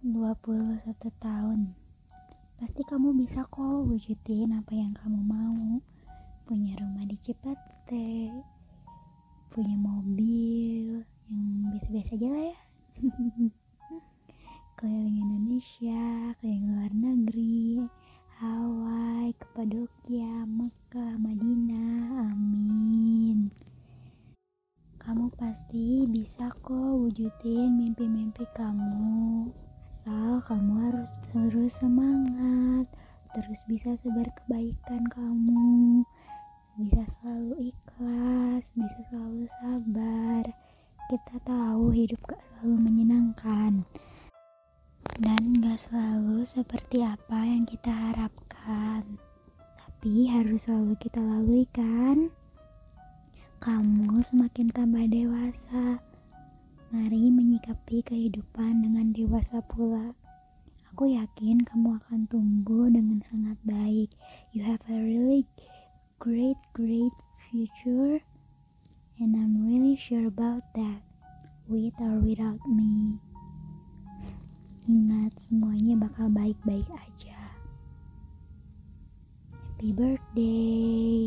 21 tahun. Pasti kamu bisa kok wujudin apa yang kamu mau. Punya rumah di Cipete Punya mobil yang biasa-biasa aja lah ya. Keliling Indonesia, keliling luar negeri Hawaii, Kapadokia, Mekah, Madinah, amin. Kamu pasti bisa kok wujudin mimpi-mimpi kamu kamu harus terus semangat Terus bisa sebar kebaikan kamu Bisa selalu ikhlas Bisa selalu sabar Kita tahu hidup gak selalu menyenangkan dan gak selalu seperti apa yang kita harapkan. Tapi harus selalu kita lalui kan? Kamu semakin tambah dewasa. Mari menyikapi kehidupan dengan dewasa pula. Aku yakin kamu akan tumbuh dengan sangat baik. You have a really great, great future. And I'm really sure about that. With or without me. Ingat semuanya bakal baik-baik aja. Happy birthday.